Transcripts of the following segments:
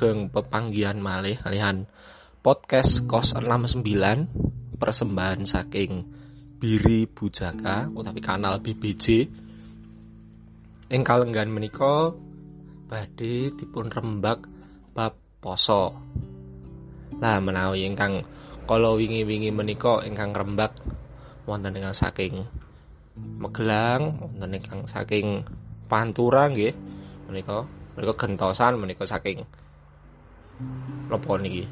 sugeng pepanggihan malih kalian podcast kos 69 persembahan saking Biri Bujaka utawi kanal BBC ing kalenggan menika badhe dipun rembak bab poso. Lah menawi ingkang kala wingi-wingi menika ingkang rembak wonten ingkang saking Magelang wonten ingkang saking Pantura nggih menika menika gentosan menika saking napa niki.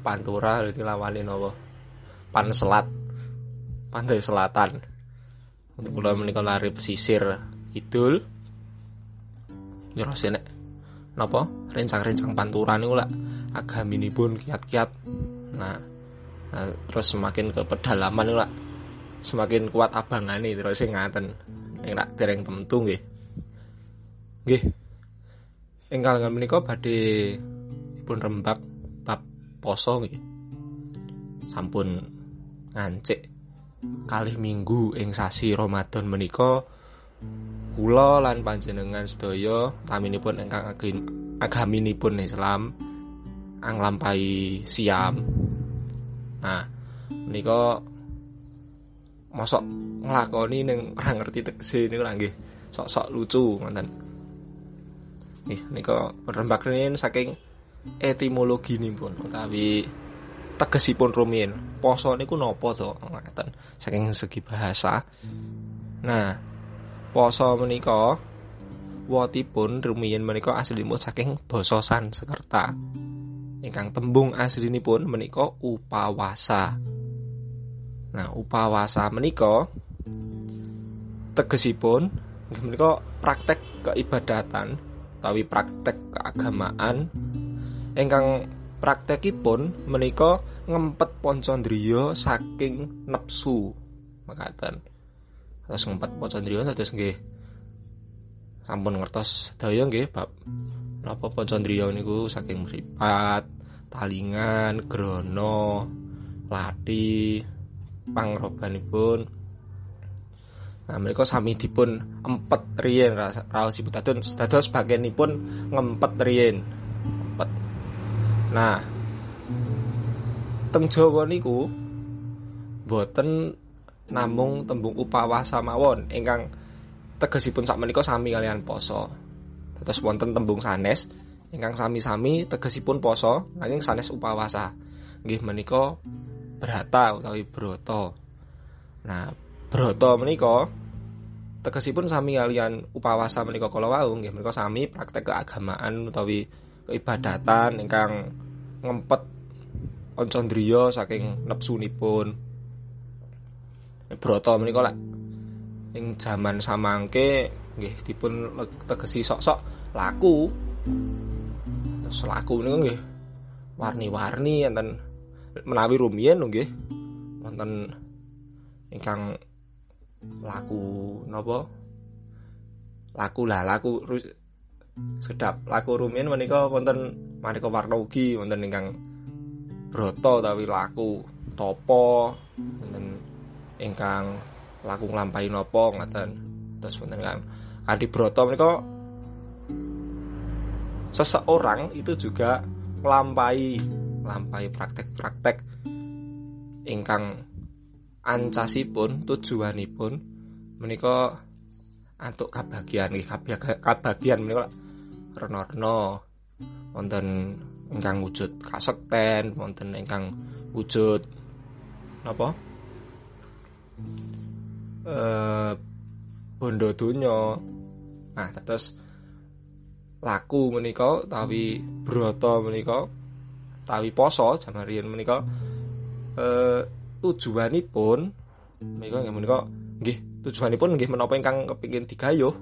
Pantura iki lawane napa Panselat Pantai Selatan. Kula menika lari pesisir. Kidul. Ya nek napa rencang-rencang Pantura niku lak agaminipun kiat-kiat. Nah, nah terus semakin ke pedalaman niku lak semakin kuat abangane terus sing ngaten. Ing nak dereng temtu nggih. Nggih. Ing kalangan menika badhe dipun rembak bab poso nggih. Sampun ngancik kalih minggu ing sasi Ramadan menika kula lan panjenengan sedaya taminipun ingkang agaminipun Islam anglampahi siam. Nah menika mosok nglakoni ning ora ngerti tegese niku lho nggih. Sok-sok lucu ngoten. Nih, nika perembak rin saking etimologi pun utawi tegesipun rumiyin. Poso niku napa to? Ngaten. Saking segi bahasa. Nah, poso menika wotipun rumiyin menika aslinipun saking basa Sanskerta. Ingkang tembung aslinipun menika upawasa. Nah, upawasa menika tegesipun menika praktek keibadatan utawi praktek keagamaan ingkang praktekipun menika ngempet poncondriya saking nepsu. Makaten terus ngempet poncondriya terus nggih. Sampun ngertos daya nggih bab. Napa poncondriya niku saking mripat talingan grono lati pangrobanipun. Nah, mereka sami dipun empet riyen raosipun dados dados bagianipun ngempet riyen. Nah, teng Jawa niku boten namung tembung upawasa mawon ingkang tegesipun sak menika sami kalian poso. Terus wonten tembung sanes ingkang sami-sami tegesipun poso nanging sanes upawasa. Nggih menika berata utawi broto. Nah, Broto menika tegesipun sami kalian upawasa menika kala wau nggih menika sami praktek keagamaan utawi keibadatan ingkang ngempet oncondriya saking nepsunipun. Broto menika lak ing jaman samangke nggih dipun tegesi sok-sok laku. Terus laku niku nggih warni-warni enten menawi rumiyin nggih wonten ingkang laku nopo laku lah laku sedap. Laku rumiyin menika wonten maneka warna ugi wonten ingkang broto tapi laku topo wonten ingkang laku nglampahi napa ngaten. Terus wonten kan kanthi broto menika seseorang itu juga nglampahi nglampahi praktek-praktek ingkang ancasipun tujuanipun menika antuk kabagian kabagian menika rena-rena wonten ingkang wujud kasekten wonten ingkang wujud napa? Eh bondo donya. Nah terus laku menika tawi broto menika tawi poso jaman riyen menika eh tujuanipun menika nggih menika nggih tujuanipun nggih menapa ingkang kepingin digayuh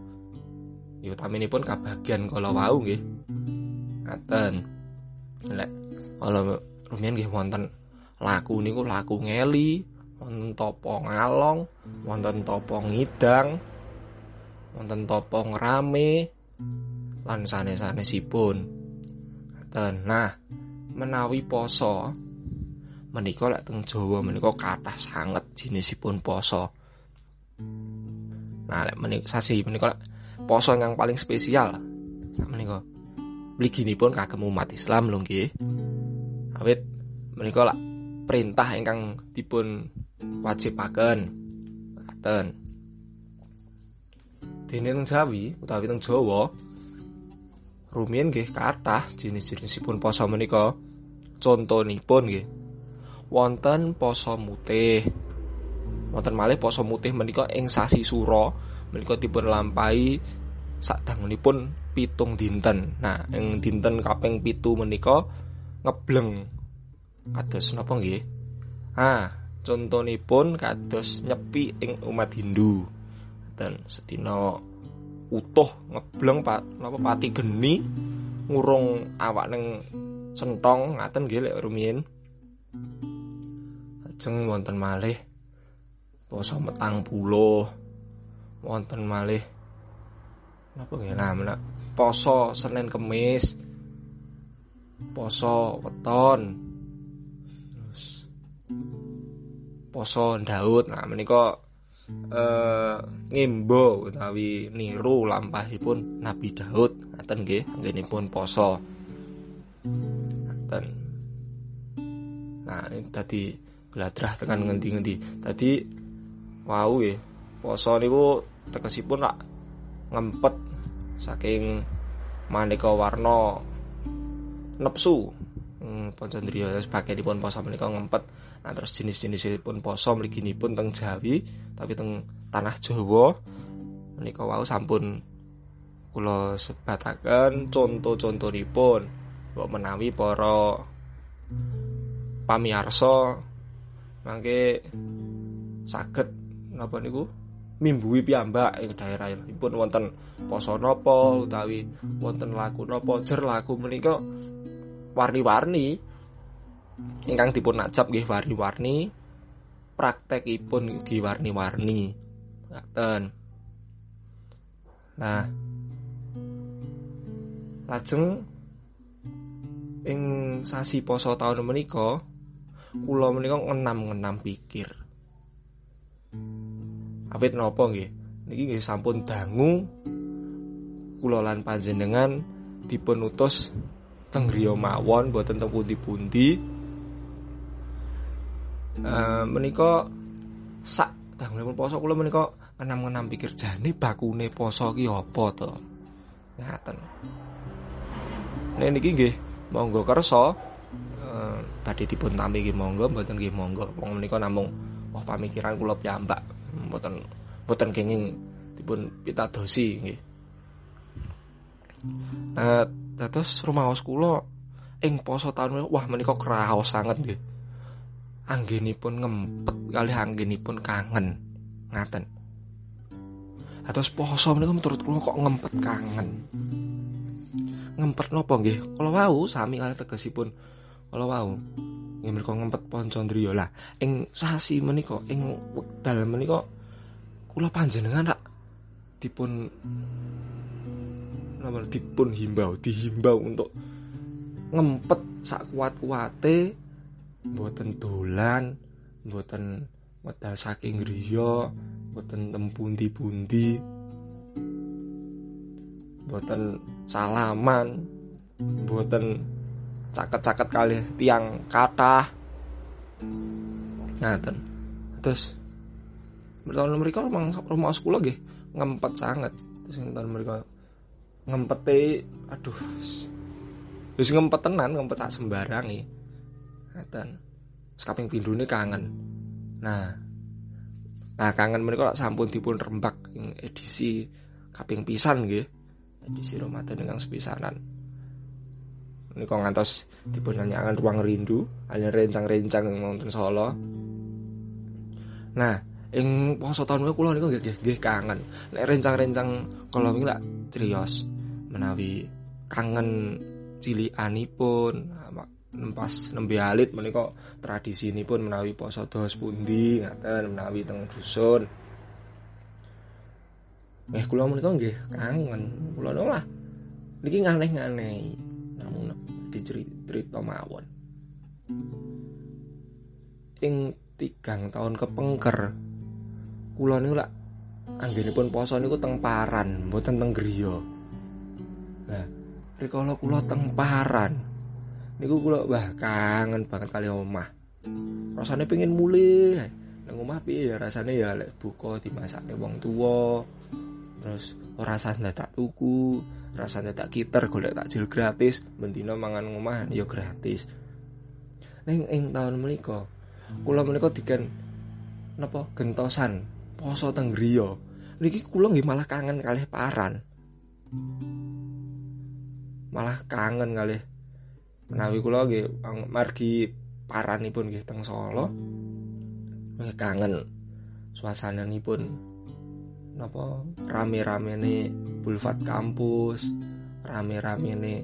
ya utaminipun kabagian kala wau nggih. Ngaten. Lek kala rumiyin nggih wonten laku niku laku ngeli wonten topo ngalong wonten topo ngidang wonten topo ngrame lan sanes-sanesipun. Ngaten. Nah menawi poso menika lek teng Jawa menika kathah sanget jinisipun poso. Nah, lek menika sasi menika poso yang paling spesial menika mliginipun kagem umat Islam lho nggih. Awit menika lak perintah ingkang dipun wajibaken. Ngaten. Dene teng Jawi utawi teng Jawa rumiyin nggih kathah jenis-jenisipun poso menika. Contonipun nggih. Wonten poso mutih. Wonten malih poso mutih menika ing sasi sura menika dipun lampahi sadangunipun pitung dinten. Nah, ing dinten kaping pitu menika ngebleng kados napa nggih? Ah, contonipun kados nyepi ing umat Hindu. Dan sedina utuh ngebleng pak napa pati geni ngurung awak ning sentong ngaten nggih lek rumiyin. Ajeng wonten malih poso metang puluh wonten malih. Napa nggih nah poso Senin Kemis. Poso weton. Terus poso Daud. Nah menika eh ngimbo utawi niru lampahipun Nabi Daud. Ngaten nggih anggenipun poso. Ngaten. Nah ini tadi gladrah tekan ngendi-ngendi. Tadi wau nggih poso niku tegesipun rak ngempet saking maneka warna nepsu. Hmm, Poncondria sebagai dipun poso menika ngempet. Nah terus jenis-jenisipun poso mliginipun teng Jawi tapi teng tanah Jawa. Menika wau sampun kula sebataken contoh-contohipun mbok menawi para pamiarsa mangke saged napa niku? Mimbui piyambak ing daerahipun wonten poso napa utawi wonten laku napa jer laku menika warni-warni. Ingkang dipun najab nggih warni-warni. Praktekipun nggih warni-warni. Ngaten. Nah. Lajeng ing sasi poso tahun menika kula menika ngenam-ngenam pikir Awit napa nggih? Niki nggih sampun dangu kula panjenengan dipun utus teng griya mawon boten teng pundi-pundi. Uh, menika sak dangunipun poso kula menika enam-enam pikir jane bakune poso ki apa to. Ngaten. Niki nggih monggo kersa uh, badhe dipun tampi nggih monggo mboten nggih monggo. Wong menika namung wah pamikiran kula piyambak mboten mboten kenging dipun pitadosi nggih. Nah, terus rumah kula ing poso taun wah menika kraos sanget nggih. Anggenipun ngempet kali anggenipun kangen. Ngaten. Atus poso menika menurut kula kok ngempet kangen. Ngempet napa nggih? Kala wau sami kali tegesipun kala wau nggih menika ngempet Poncondriya lah ing sasi menika ing wekdal menika kula panjenengan rak dipun nama dipun himbau dihimbau untuk ngempet sak kuat-kuate mboten dolan mboten medal saking griya mboten tempundi-pundi mboten salaman mboten caket-caket kali tiang kata nah terus bertahun mereka rumah rumah sekolah gih ngempet sangat. Terus yang tahun mereka ngempet aduh terus ngempet tenan ngempet tak sembarang nih ngeten sekaping pindune kangen. Nah nah kangen mereka sampun dipun rembak edisi kaping pisan gih edisi Ramadan dengan sepisanan ini kok ngantos dipun nyanyikan ruang rindu hanya rencang-rencang nonton Solo. Nah ing poso tahun kula niku nggih nggih kangen. Nek rencang-rencang kala wingi lak crios menawi kangen cilikanipun nempas nembe alit menika tradisinipun menawi poso dos pundi ngaten menawi teng dusun. Eh kula menika nggih kangen. Kula lah niki nganeh-nganeh dicerita mawon. Ing tigang tahun kepengker kula niku lak anggenipun poso niku teng paran mboten teng griya. Nah rikala kula teng paran niku kula wah kangen banget kali omah. Rasane pengen mulai nang omah piye ya rasane ya lek buka dimasakne wong terus ora rasane tak tuku rasane tak kiter golek takjil gratis. Bendina mangan omah ya gratis. Ning ing taun menika kula menika diken napa gentosan poso teng griya. Niki kula nggih malah kangen kalih paran. Malah kangen kalih. Menawi kula nggih margi paranipun nggih teng Solo kangen suasananipun napa rame-rame nih bulvat kampus rame-rame nih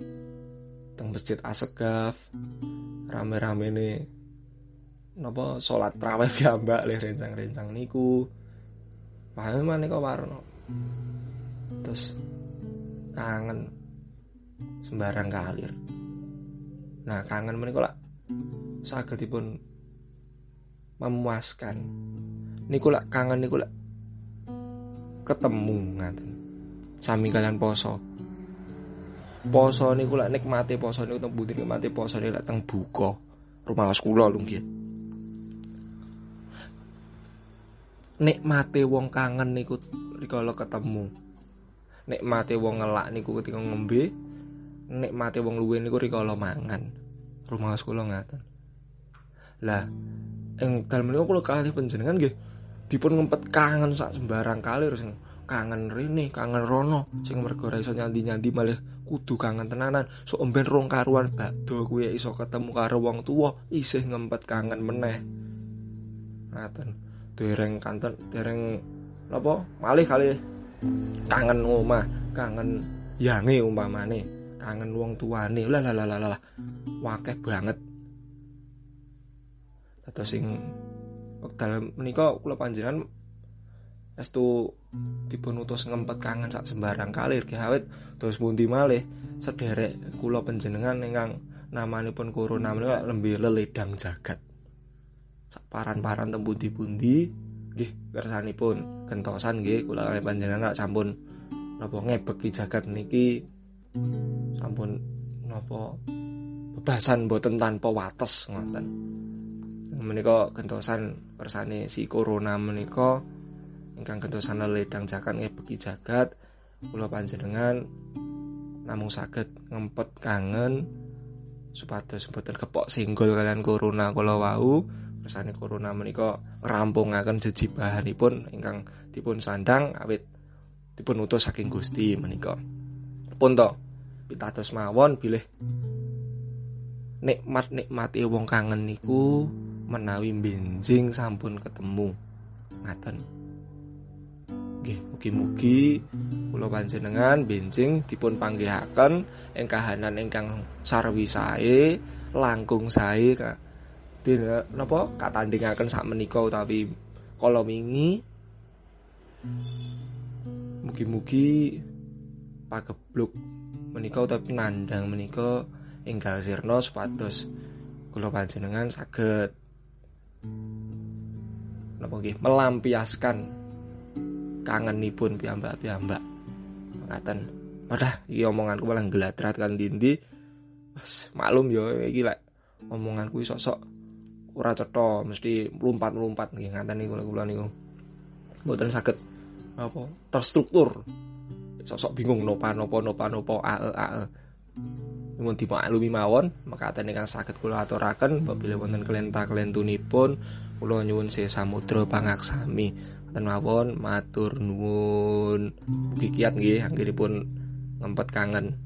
teng masjid Asegaf rame-rame nih napa salat traweh piyambak le rencang-rencang niku. Paham maneka warna terus kangen sembarang kalir. Nah kangen menika lak sagedipun memuaskan. Niku lak kangen niku lak ketemu ngaten. Sami kalian poso. Poso niku lak nikmati poso niku teng pundi? Nikmati poso niku lak teng buka rumah kula lho nggih. Nikmati wong kangen niku rikala ketemu. Nikmati wong ngelak niku ketika ngombe. Nikmati wong luwe niku rikala mangan. Rumah kula ngaten. Lah ing dalem menika kula kalih panjenengan nggih dipun ngempet kangen sak sembarang kali sing kangen rene kangen rono. Sing mergo iso nyandi-nyandi malah kudu kangen tenanan. So emben rong karuan bakdo kuwi iso ketemu karo wong tuwa isih ngempet kangen meneh. Ngaten. Dereng kanten dereng apa malih kali kangen omah kangen yange umpamane kangen wong tuane lah lah lah lah. Wakeh banget. Dados sing wekdal menika kula panjenengan estu dipun utus ngempet kangen sak sembarang kalir. Ki awit. Terus pundi malih? Sederek kula panjenengan ingkang namanipun corona menika lembe leledang jagat. Sak paran-paran teng pundi-pundi nggih kersanipun gentosan nggih kula panjenengan sampun napa ngebeki jagat niki sampun napa bebasan boten tanpa wates ngoten menika gentosan kersane si corona menika. Ingkang gentosan ledang jagat ngebeki jagat. Kula panjenengan namung saged ngempet kangen supados boten kepok singgol kalian corona kula wau. Kersane corona menika ngrampungaken jejibahanipun ingkang dipun sandang awit dipun utus saking Gusti menika. Pun to pitados mawon bilih nikmat nikmati wong kangen niku menawi benjing sampun ketemu ngaten. Nggih mugi-mugi kula panjenengan benjing dipun panggihaken ing kahanan ingkang sarwi sae langkung sae dina napa? Katandhingaken sak menika utawi kala wingi. Mugi-mugi pagebluk menika utawi penandang menika enggal sirna supados kula panjenengan saged napa nggih melampiaskan kangenipun piyambak-piyambak ngaten Wadah, iki omonganku malah geladrat kan dindi. Mas, maklum yo iki lek omonganku sok-sok ora cetha, mesti melumpat-melumpat nggih ngaten niku kula niku. Mboten saged apa terstruktur. Sok-sok bingung nopa nopo nopa nopo ae ae. Nyuwun dimaklumi mawon, mekaten ingkang saged kula aturaken apabila wonten kelenta-kelentunipun kula nyuwun sesamudra pangaksami. Ten mawon matur nuwun. Mugi kiat nggih anggenipun ngempet kangen.